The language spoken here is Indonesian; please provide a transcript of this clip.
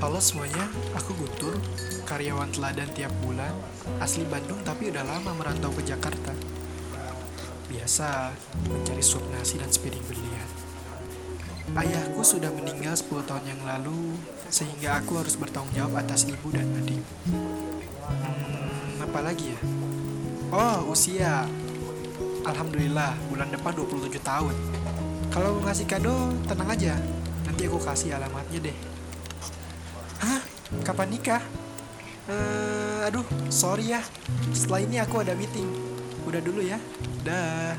Halo semuanya, aku Guntur, karyawan teladan tiap bulan, asli Bandung tapi udah lama merantau ke Jakarta. Biasa, mencari sup nasi dan sepiring berlian. Ayahku sudah meninggal 10 tahun yang lalu, sehingga aku harus bertanggung jawab atas ibu dan adik. Hmm, apa lagi ya? Oh, usia. Alhamdulillah, bulan depan 27 tahun. Kalau ngasih kado, tenang aja. Nanti aku kasih alamatnya deh. Kapan nikah? Eh, aduh, sorry ya. Setelah ini aku ada meeting. Udah dulu ya. Dah.